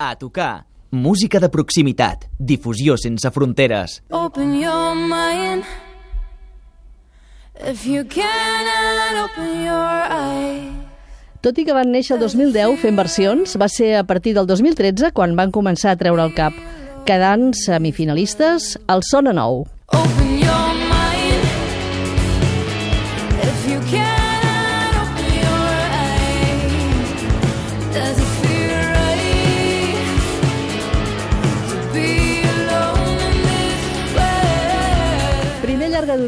A tocar. Música de proximitat. Difusió sense fronteres. Open your mind. If you cannot open your eyes. Tot i que van néixer el 2010 fent versions, va ser a partir del 2013 quan van començar a treure el cap, quedant semifinalistes al Sona Nou. Open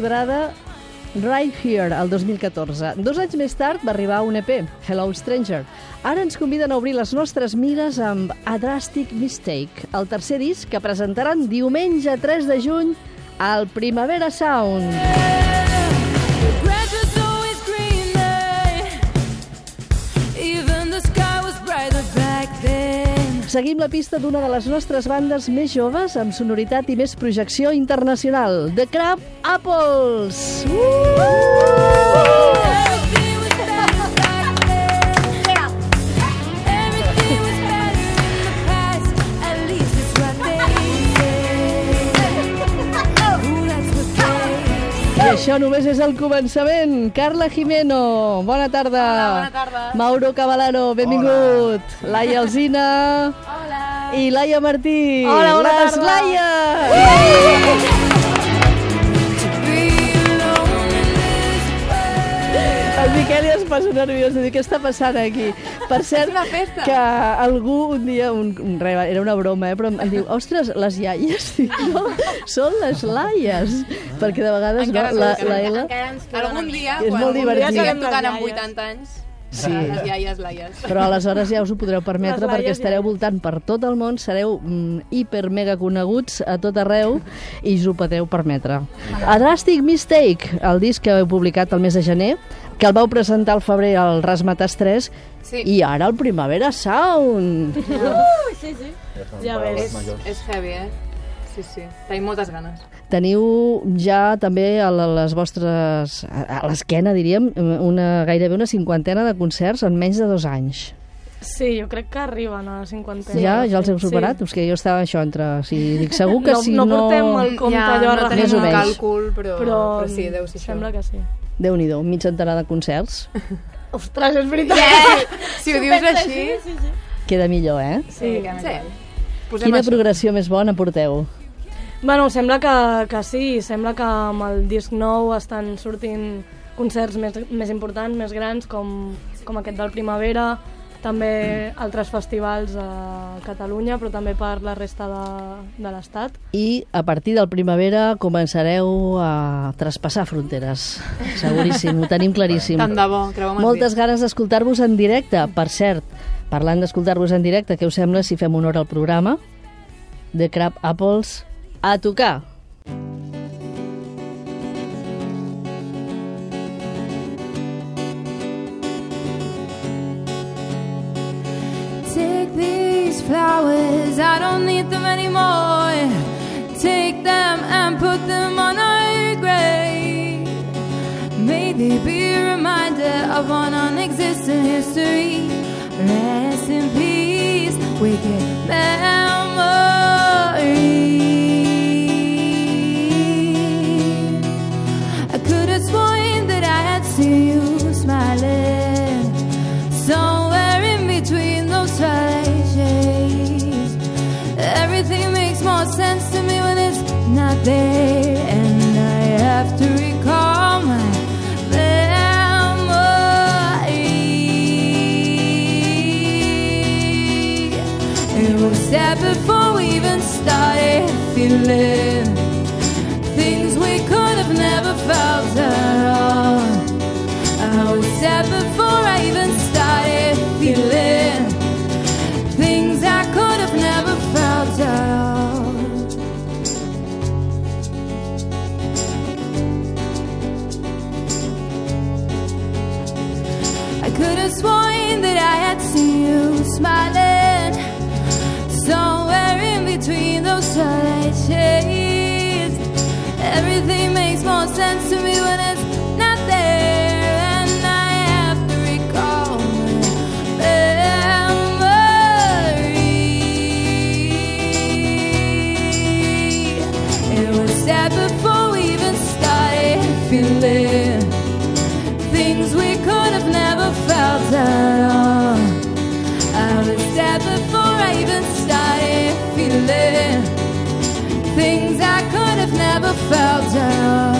Durada, Right Here, el 2014. Dos anys més tard va arribar un EP, Hello Stranger. Ara ens conviden a obrir les nostres mires amb A Drastic Mistake, el tercer disc que presentaran diumenge 3 de juny al Primavera Sound. Grass Seguim la pista d'una de les nostres bandes més joves amb sonoritat i més projecció internacional, The Crab Apples. Everything això només és el començament. Carla Jimeno, bona tarda. Hola, bona tarda. Mauro Cavalaro, benvingut. Laia Alzina. Hola. I Laia Martí. Hola, bona Les tarda. Laia. be El Miquel ja es posa nerviós de dir què està passant aquí. Per cert, una festa. que algú un dia, un, un, re, era una broma, eh, però em diu, ostres, les iaies, Dic, no, són les laies, perquè de vegades Encara no, la, ens- la L... Encara ens Algun dia, És quan molt algun divertit. dia estiguem Les tocant amb iaies. 80 anys, Sí. les iaies, laies. Però aleshores ja us ho podreu permetre Les perquè estareu ja. voltant per tot el món, sereu mm, hiper mega coneguts a tot arreu i us ho podeu permetre. A Drastic Mistake, el disc que heu publicat el mes de gener, que el vau presentar al febrer al Rasmatas 3 Sí. i ara el Primavera Sound. Ja ves. És, és heavy, eh? Sí, sí. Tenim moltes ganes. Teniu ja també a les vostres, a l'esquena diríem, una, gairebé una cinquantena de concerts en menys de dos anys. Sí, jo crec que arriben a la cinquantena. ja, ja els heu superat? Sí. Sí. que jo estava això entre... Si dic, segur que no, si no no... portem el compte ja, allò no tenim o un menys. càlcul, però, però, però sí, deu ser sembla això. que sí. Déu-n'hi-do, mig centenar de concerts. Ostres, és veritat. Si ho dius així... Sí, sí. Queda millor, eh? sí. Sí. Posem Quina això. progressió més bona porteu? Bueno, sembla que, que sí, sembla que amb el disc nou estan sortint concerts més, més importants, més grans, com, com aquest del Primavera, també altres festivals a Catalunya, però també per la resta de, de l'Estat. I a partir del primavera començareu a traspassar fronteres. Seguríssim, ho tenim claríssim. Tant de bo, creuem Moltes ganes d'escoltar-vos en directe. Per cert, parlant d'escoltar-vos en directe, què us sembla si fem honor al programa? The Crab Apples a tocar. Take these flowers, I don't need them anymore. Take them and put them on a grave. May they be a reminder of one non-existent history. Rest in peace, wicked memory. Sad before we even started feeling things we could have never felt at all. I was sad before I even started feeling things I could have never felt at all. I could have sworn that I had seen you smiling before even feeling things we could have never felt at all. I before even feeling things I could have never felt at all.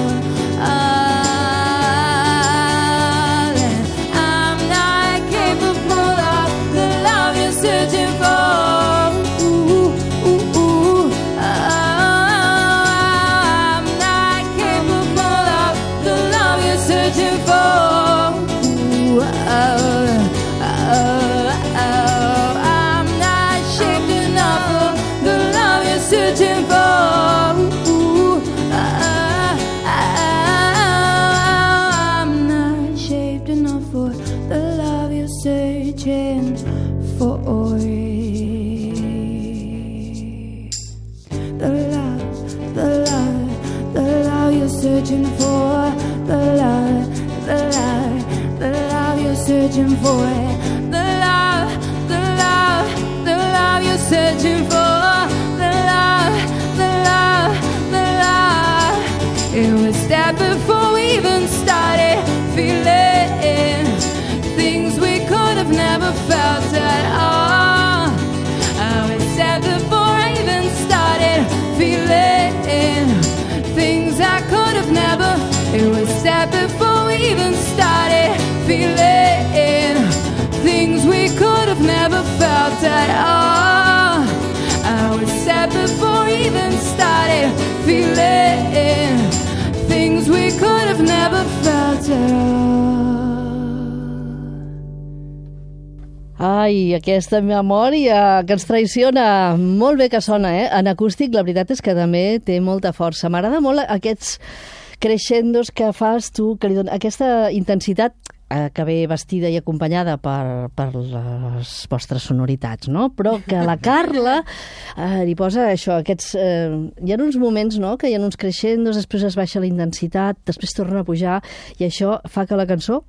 At all. I was sad before even started feeling things we could have never felt at all. Ai, aquesta memòria que ens traiciona. Molt bé que sona, eh? En acústic, la veritat és que també té molta força. M'agrada molt aquests creixendos que fas tu, que li donen aquesta intensitat que ve vestida i acompanyada per, per les vostres sonoritats, no? Però que la Carla eh, li posa això, aquests... Eh, hi ha uns moments, no?, que hi ha uns creixendos, després es baixa la intensitat, després torna a pujar, i això fa que la cançó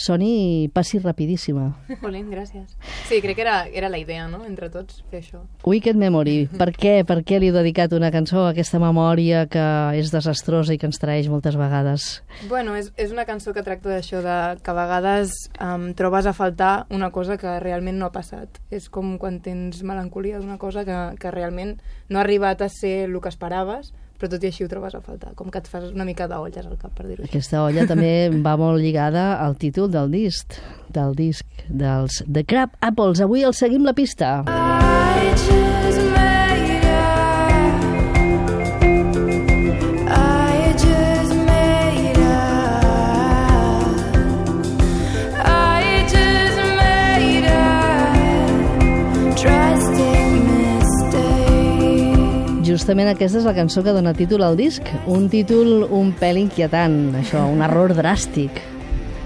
soni passi rapidíssima. Jolín, gràcies. Sí, crec que era, era la idea, no?, entre tots, fer això. Wicked Memory. Per què? Per què li heu dedicat una cançó a aquesta memòria que és desastrosa i que ens traeix moltes vegades? Bueno, és, és una cançó que tracta d'això, de que a vegades um, trobes a faltar una cosa que realment no ha passat. És com quan tens melancolia d'una cosa que, que realment no ha arribat a ser el que esperaves, però tot i així ho trobes a faltar. Com que et fas una mica d'olles al cap, per dir-ho així. Aquesta olla també va molt lligada al títol del disc, del disc dels The Crab Apples. Avui els seguim la pista. I just Justament aquesta és la cançó que dona títol al disc. Un títol un pèl inquietant, això, un error dràstic.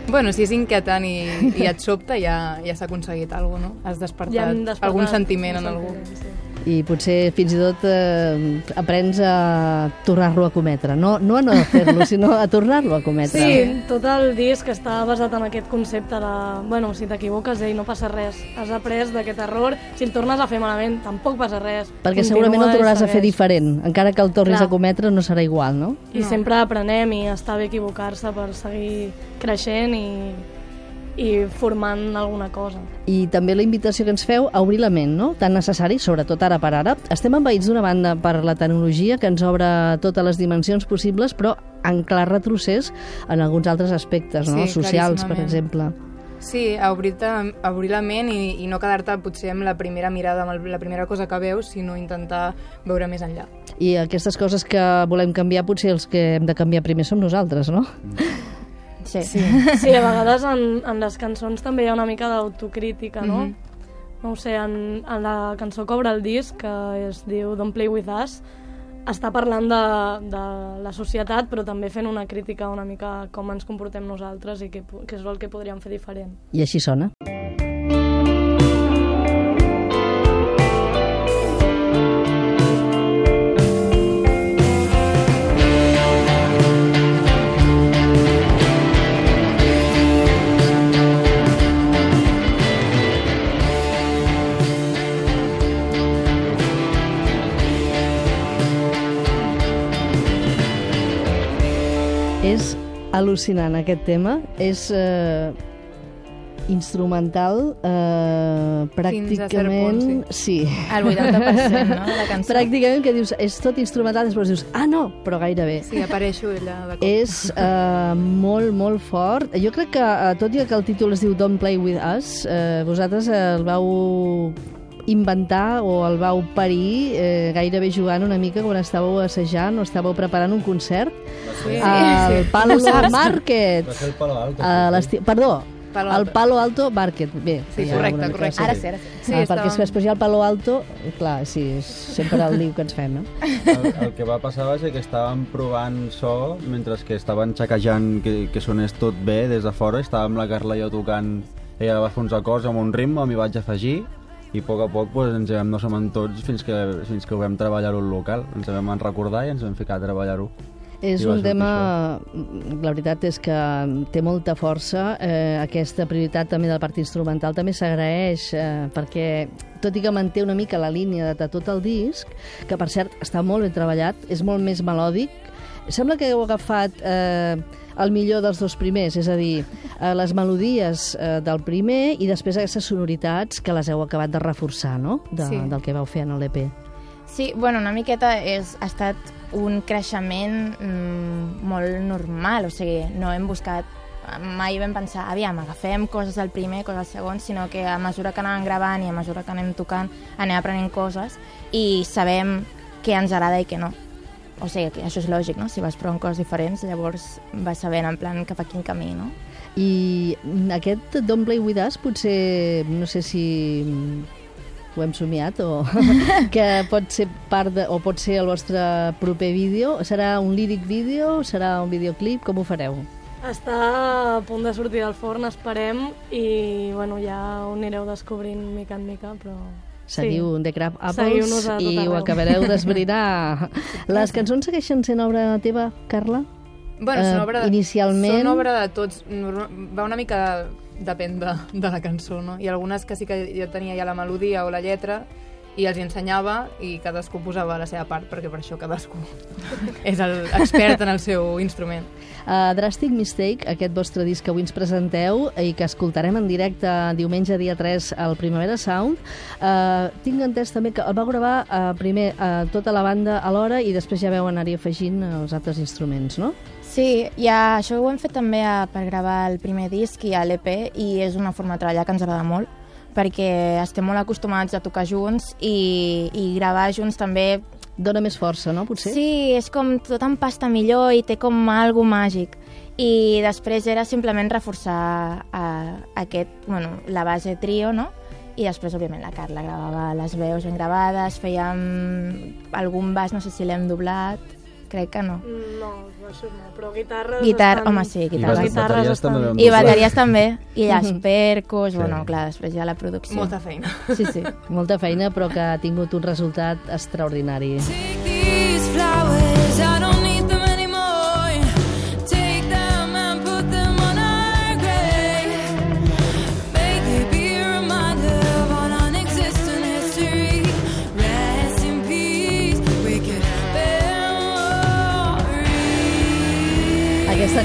Bueno, si és inquietant i, i et sobta, ja, ja s'ha aconseguit alguna cosa, no? Has despertat, Ja despertat algun sentiment en algú. sentiment, sí. I potser fins i tot eh, aprens a tornar-lo a cometre. No, no a no fer-lo, sinó a tornar-lo a cometre. Sí, tot el disc està basat en aquest concepte de, bueno, si t'equivoques, ei, no passa res. Has après d'aquest error, si el tornes a fer malament, tampoc passa res. Perquè Continua segurament el i tornaràs a fer diferent. Encara que el tornis Clar. a cometre no serà igual, no? I sempre aprenem i està bé equivocar-se per seguir creixent i, i formant alguna cosa. I també la invitació que ens feu a obrir la ment, no? Tan necessari, sobretot ara per ara. Estem envaïts d'una banda per la tecnologia que ens obre totes les dimensions possibles, però en clar retrocés en alguns altres aspectes, no? Sí, Socials, per exemple. Sí, a obrir, a obrir la ment i, i no quedar-te potser amb la primera mirada, amb la primera cosa que veus, sinó intentar veure més enllà. I aquestes coses que volem canviar, potser els que hem de canviar primer som nosaltres, no? Sí. sí. Sí, a vegades en, en les cançons també hi ha una mica d'autocrítica, no? Mhm. No ho sé, en, en la cançó que obre el disc, que es diu Don't Play With Us, està parlant de, de la societat, però també fent una crítica una mica a com ens comportem nosaltres i què, què és el que podríem fer diferent. I així sona. És al·lucinant aquest tema. És... Eh, instrumental eh, Fins a pràcticament... punt, sí. El 80%, no?, la cançó. Pràcticament que dius, és tot instrumental, després dius, ah, no, però gairebé. Sí, apareixo ella de cop. És uh, molt, molt fort. Jo crec que, uh, tot i que el títol es diu Don't Play With Us, uh, vosaltres el vau inventar o el vau parir eh, gairebé jugant una mica quan estàveu assajant o estàveu preparant un concert Sí, al sí. Palo saps? Market. Va ser el Palo Alto. A l'esti- Perdó, Palo al Alto. Palo Alto Market. Bé, Sí, correcte, correcte. Ara sí, ara sí. Sí, ah, perquè és que estàvem- després hi ha el Palo Alto, clar, sí, és sempre el liu que ens fem, no? El, el que va passar va ser que estàvem provant so mentre que estaven xequejant que, que sonés tot bé des de fora. Estàvem la Carla i jo tocant, ella va fer uns acords amb un ritme, m'hi vaig afegir i a poc a poc pues, ens vam anar amb tots fins que, fins que ho vam treballar-ho al local. Ens vam recordar i ens vam ficar a treballar-ho. És un tema, la veritat és que té molta força, eh, aquesta prioritat també del part instrumental també s'agraeix, eh, perquè tot i que manté una mica la línia de tot el disc, que per cert està molt ben treballat, és molt més melòdic, sembla que heu agafat eh, el millor dels dos primers, és a dir, eh, les melodies eh, del primer i després aquestes sonoritats que les heu acabat de reforçar, no?, de, Sí. del que vau fer en l'EP. Sí, bueno, una miqueta és, ha estat un creixement mm, molt normal, o sigui, no hem buscat mai vam pensar, aviam, agafem coses del primer, coses del segon, sinó que a mesura que anàvem gravant i a mesura que anem tocant, anem aprenent coses i sabem què ens agrada i què no. O sigui, que això és lògic, no? Si vas provant coses diferents, llavors vas sabent en plan cap a quin camí, no? I aquest Don't Play With Us potser, no sé si ho hem somiat o que pot ser part de, o pot ser el vostre proper vídeo. Serà un líric vídeo? Serà un videoclip? Com ho fareu? Està a punt de sortir del forn, esperem, i bueno, ja ho anireu descobrint mica en mica, però... Seguiu The Crab Apples i ho arreu. acabareu d'esbrinar. Les cançons segueixen sent obra teva, Carla? Bueno, són Eh, obra de, inicialment- Són obra de tots. Va una mica... Depèn de, de la cançó, no? Hi ha algunes que sí que jo tenia ja la melodia o la lletra i els ensenyava i cadascú posava la seva part, perquè per això cadascú és el expert en el seu instrument. Uh, Drastic Mistake, aquest vostre disc que avui ens presenteu i que escoltarem en directe diumenge dia 3 al Primavera Sound, uh, tinc entès també que el va gravar uh, primer uh, tota la banda alhora i després ja veu anar-hi afegint els altres instruments, no? Sí, ja, això ho hem fet també a, per gravar el primer disc i a l'EP i és una forma de treballar que ens agrada molt perquè estem molt acostumats a tocar junts i, i gravar junts també Dóna més força, no, potser? Sí, és com tot empasta millor i té com algo màgic. I després era simplement reforçar uh, aquest, bueno, la base trio, no? I després, òbviament, la Carla gravava les veus ben gravades, fèiem algun baix, no sé si l'hem doblat, crec que no. No, això no, però guitarres Guitar, estan... home, sí, I guitarres. les guitarres bateries estan- també I bateries també, i les Mhm. percos, Sí. bueno, clar, després ja la producció. Molta feina. Sí, sí. Molta feina, però que ha tingut un resultat extraordinari. Take these flowers, I don't need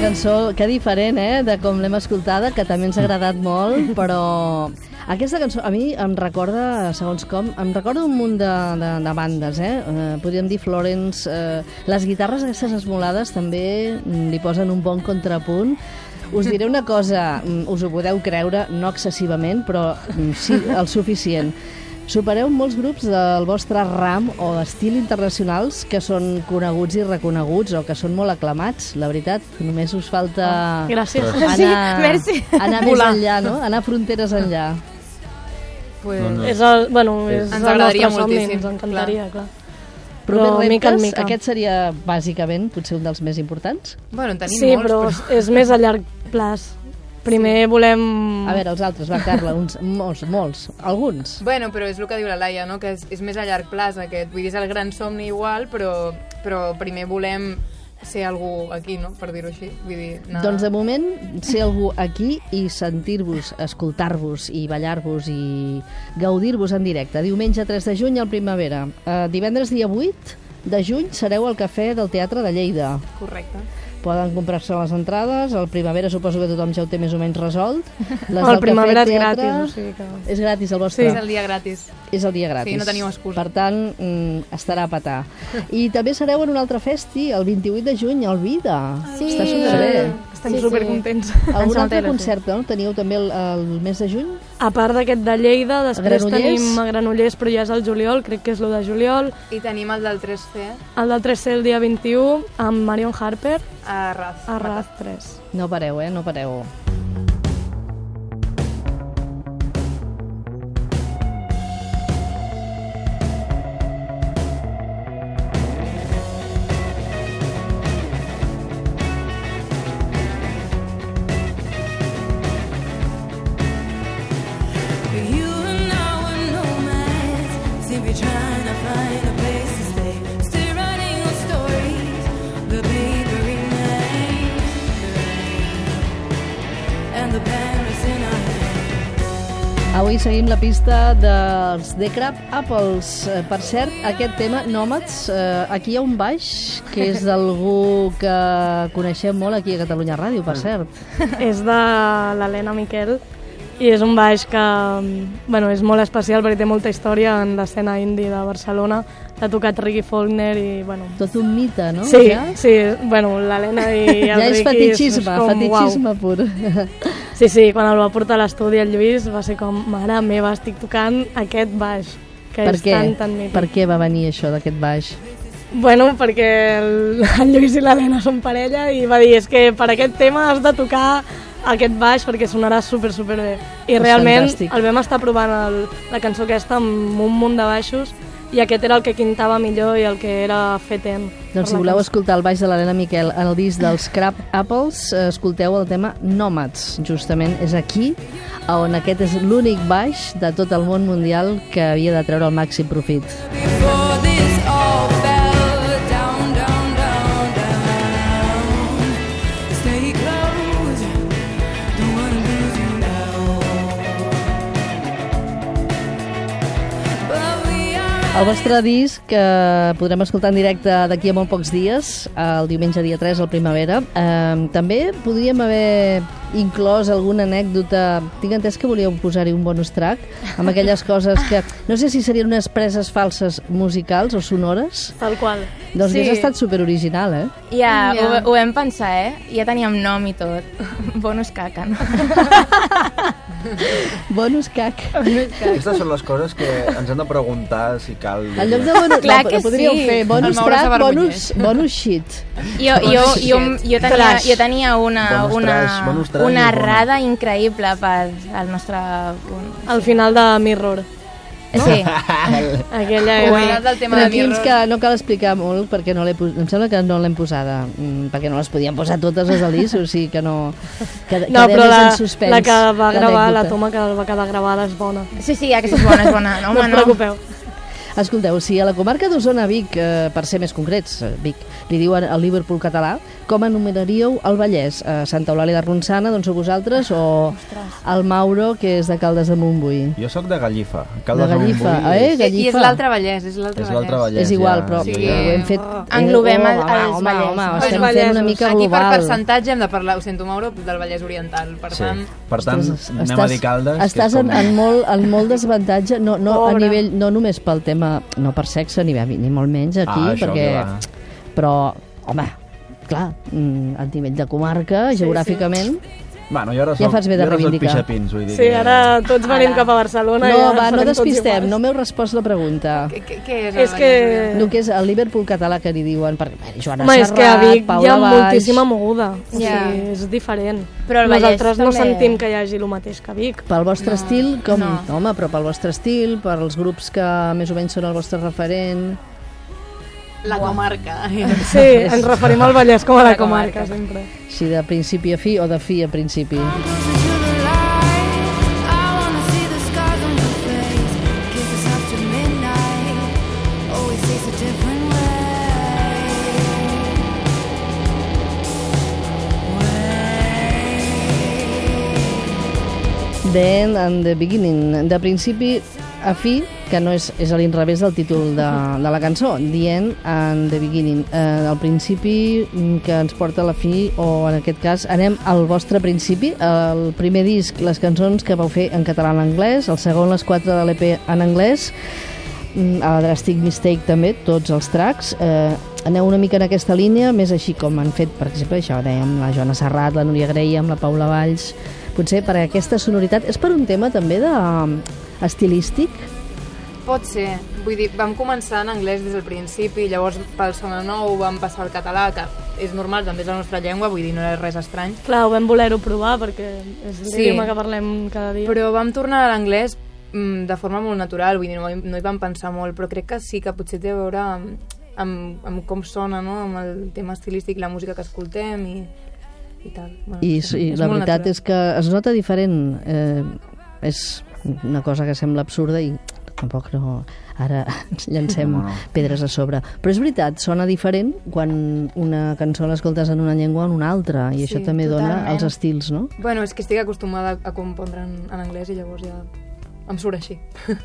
cançó, que diferent, eh?, de com l'hem escoltada, que també ens ha agradat molt, però aquesta cançó a mi em recorda, segons com, em recorda un munt de, de, de bandes, eh? eh podríem dir Florence, eh, les guitarres aquestes esmolades també li posen un bon contrapunt. Us diré una cosa, mm, us ho podeu creure, no excessivament, però mm, sí, el suficient. Supereu molts grups del vostre ram o estil internacionals que són coneguts i reconeguts o que són molt aclamats, la veritat. Només us falta Gràcies. anar, Sí, merci. anar més Volar. enllà, no? Anar fronteres enllà. Pues, No, no. És el, bueno, és Ens el agradaria nostre somni, moltíssim, ens encantaria, clar. Però Però reptes, mica en mica. aquest seria bàsicament potser un dels més importants. bueno, en tenim Sí, molts, però però... és més a llarg plaç. Primer volem... A veure, els altres, va, Carla, uns, molts, molts, alguns. Bueno, però és el que diu la Laia, no? que és, és més a llarg plaç aquest. Vull dir, és el gran somni igual, però, però primer volem ser algú aquí, no? per dir-ho així. Vull dir, anar... Doncs de moment, ser algú aquí i sentir-vos, escoltar-vos i ballar-vos i gaudir-vos en directe. Diumenge 3 de juny al Primavera. Uh, divendres dia 8 de juny sereu al Cafè del Teatre de Lleida. Correcte. Poden comprar-se les entrades. El Primavera suposo que tothom ja ho té més o menys resolt. Les El Primavera Cafè és Teatre- gratis, o sigui que... És gratis el vostre? És el dia gratis. És el dia gratis. Sí, no teniu excusa. Per tant, mm, estarà a petar. I també sereu en un altre festi, el 28 de juny, al Vida. Sí. Està superbé. Estem Sí, sí. supercontents. Algun Ens altre altera, sí. concert, no? Teniu també el, el mes de juny? A part d'aquest de Lleida, després Granollers? tenim a Granollers, però ja és el juliol, crec que és el de juliol. I tenim el del 3C El del 3C el dia 21, amb Marion Harper, a Raz. a Raz 3. No pareu, eh? No pareu. Seguim la pista dels The Crab Apples. Eh, Per cert, aquest tema, Nòmads, eh, aquí hi ha un baix que és d'algú que coneixem molt aquí a Catalunya Ràdio, per cert. és de l'Helena Miquel i és un baix que bueno, és molt especial perquè té molta història en l'escena indie de Barcelona. L'ha tocat Ricky Faulkner i... Bueno, Tot un mite, no? sí, Ja, sí, bueno, l'Helena i el ja és Ricky fetichisme, és com, fetichisme pur. Sí, sí, quan el va portar a l'estudi el Lluís va ser com, mare meva, estic tocant aquest baix, que Per és què? tan, tan mític. Per què va venir això d'aquest baix? Bueno, perquè el, el Lluís i l'Helena són parella i va dir, és que per aquest tema has de tocar aquest baix perquè sonarà super, super bé. I És realment fantàstic. el vam estar provant el, la cançó aquesta amb un munt de baixos i aquest era el que quintava millor i el que era fetent. Doncs si voleu escoltar el baix de l'Helena Miquel en el disc dels Crab Apples, eh, escolteu el tema Nomads. Justament és aquí on aquest és l'únic baix de tot el món mundial que havia de treure el màxim profit. Before El vostre disc que podrem escoltar en directe d'aquí a molt pocs dies, el diumenge dia 3 al Primavera. Eh, també podríem haver inclòs alguna anècdota... Tinc entès que volíeu posar-hi un bonus track amb aquelles coses que... No sé si serien unes preses falses musicals o sonores. Tal qual. Doncs Sí. sí. ha estat superoriginal, eh? Ja, Ja. ho, ho vam pensar, eh? Ja teníem nom i tot. Bonus caca, no? Bonus cac. Aquestes són les coses que ens hem de preguntar si cal... En lloc de bonus... Clar no, que podríeu sí. fer bonus s'avergonyeix. bonus, bonus shit. Jo, jo, jo, jo, tenia, jo tenia una, Bonus una, trash, bonus trash una errada increïble per al nostre... Al final de Mirror. Sí, Aquella era... del tema de Tranquils Mirror. que no cal explicar molt perquè no pos... em sembla que no l'hem posada mm, perquè no les podíem posar totes les de l'IS o sigui que no que, No, però la, en suspens la que va gravar, la toma que va quedar gravada és bona. sí, sí, aquesta és bona, és bona. No, No, us preocupeu. Escolteu, si a la comarca d'Osona Vic, eh, per ser més concrets, eh, Vic, li diuen el Liverpool català, com anomenaríeu el Vallès? Eh, Santa Eulàlia de Ronçana, d'on sou vosaltres, o el Mauro, que és de Caldes de Montbui? Jo sóc de Gallifa. De Caldes Gallifa, Montbui eh? és- I, I és Gallifa. l'altre Vallès, és l'altre Vallès. Vallès. És igual, però sí, ja- ho hem fet... Oh. Englobem eh, el- home, els home, vallesos. home, ho Els estem fent una mica Aquí per global. percentatge hem de parlar, ho sento Mauro, del Vallès Oriental. Per Sí. tant, Per tant, Ostres, anem a dir Caldes. que és Estàs com- en, en, molt, en molt desavantatge, no, no, a Pobre. nivell, no només pel tema, no per sexe ni, ni molt menys aquí, Ah, perquè, però, home, clar, mm, a nivell de comarca, Sí, geogràficament... Bueno, jo ara Ja fas bé de reivindicar. pixapins, vull dir Sí, que... ara tots venim cap a Barcelona No, va, no despistem, no m'heu respost la pregunta. què, és, És que-? El que és el Liverpool català que li diuen, perquè Joana Home, és que a Serrat, Vic hi Paula ha Baix... moltíssima moguda. O sigui, és diferent. Però Nosaltres no sentim que hi hagi el mateix que a Vic. Pel vostre No, estil, com... no. Home, però pel vostre estil, per als grups que més o menys són el vostre referent... La comarca. Sí, ens referim al Vallès com a la La comarca. comarca, sempre. Si de principi a fi o de fi a principi. The End and the Beginning. De principi a fi, que no és, és a l'inrevés del títol de, de la cançó, The End and the Beginning. Eh, el principi mm, que ens porta a la fi, o en aquest cas anem al vostre principi, el primer disc, les cançons que vau fer en català en anglès, el segon, les quatre de l'EP en anglès, mm, a Drastic Mistake també, tots els tracks. Eh, aneu una mica en aquesta línia, més així com han fet, per exemple, això dèiem, la Joana Serrat, la Núria Graham, la Paula Valls... Potser per aquesta sonoritat... És per un tema també de estilístic? Pot ser. Vull dir, vam començar en anglès des del principi, llavors pel Sona Nou vam passar al català, que és normal, també és la nostra llengua, vull dir, no és res estrany. Clar, ho vam voler-ho provar perquè és Sí. l'idioma que parlem cada dia. Però vam tornar a l'anglès mm, de forma molt natural, vull dir, no, no hi vam pensar molt, però crec que sí que potser té a veure amb, amb, amb com sona, no? amb el tema estilístic, la música que escoltem i, i tal. Bueno, I, i la veritat és que es nota diferent. Eh, és una cosa que sembla absurda i tampoc no... Ara ens llancem No, pedres a sobre. Però és veritat, sona diferent quan una cançó l'escoltes en una llengua o en una altra, i Sí, això també dona totalment. els estils, no? Bueno, és que estic acostumada a compondre en, en anglès i llavors ja em surt així.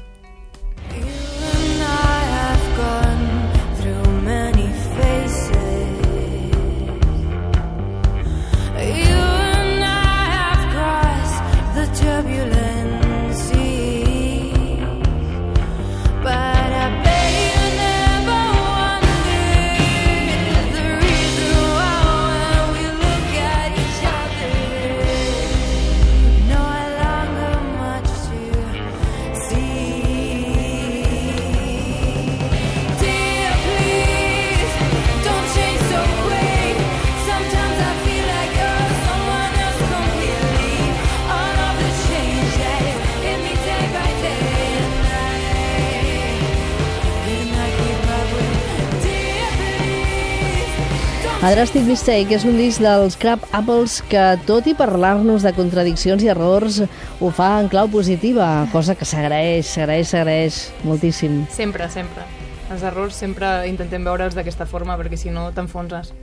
A Drastic Mistake és un disc dels Crab Apples que, tot i parlar-nos de contradiccions i errors, ho fa en clau positiva, cosa que s'agraeix, s'agraeix, s'agraeix moltíssim. Sempre, sempre. Els errors sempre intentem veure'ls d'aquesta forma perquè si no t'enfonses.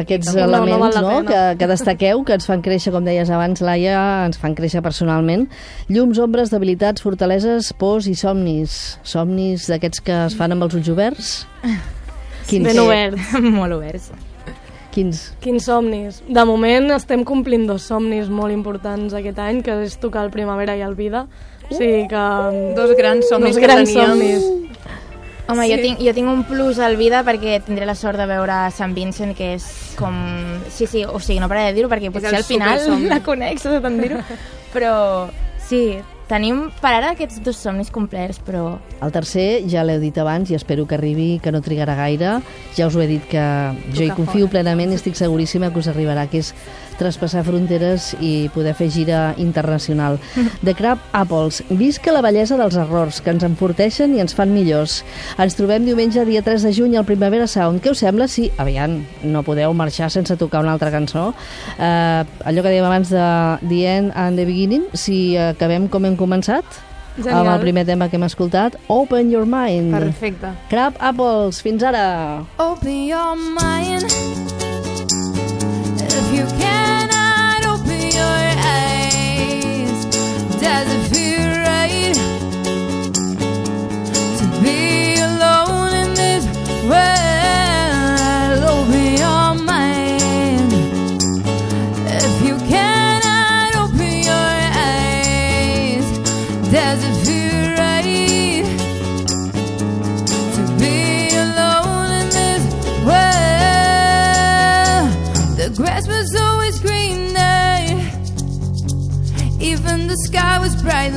Aquests No, no elements no, pena. que, que destaqueu, que ens fan créixer, com deies abans, Laia, ens fan créixer personalment. Llums, ombres, debilitats, fortaleses, pors i somnis. Somnis d'aquests que es fan amb els ulls oberts? Quins? Ben oberts. Molt oberts. Quins? Quins somnis? De moment estem complint dos somnis molt importants aquest any, que és tocar el Primavera i el Vida. O sigui que... Dos grans somnis dos que grans teníem. somnis. Home, Sí. jo, tinc, jo tinc un plus al vida perquè tindré la sort de veure Sant Vincent, que és com... Sí, sí, o sigui, no pararé de dir-ho perquè potser al final la conec, saps tant dir-ho. Però sí, tenim per ara aquests dos somnis complerts, però El tercer ja l'heu dit abans i espero que arribi, que no trigarà gaire. Ja us ho he dit que jo hi confio fora. plenament i estic seguríssima que us arribarà, que és traspassar fronteres i poder fer gira internacional. The Crab Apples, visca la bellesa dels errors, que ens enforteixen i ens fan millors. Ens trobem diumenge, dia 3 de juny, al Primavera Sound. Què us sembla si, aviam, no podeu marxar sense tocar una altra cançó? Eh, allò que dèiem abans de The End and the Beginning, si acabem com hem començat? Genial. amb el primer tema que hem escoltat, Open Your Mind. Perfecte. Crab Apples, fins ara! Open your mind.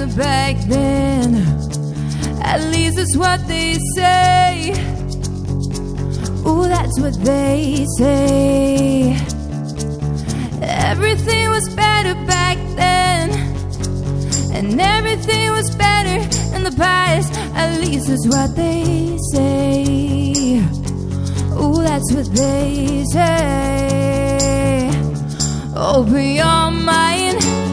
Back then. At least that's what they say. Ooh, that's what they say. Everything was better back then. And everything was better in the past. At least that's what they say. Ooh, that's what they say. Open your mind.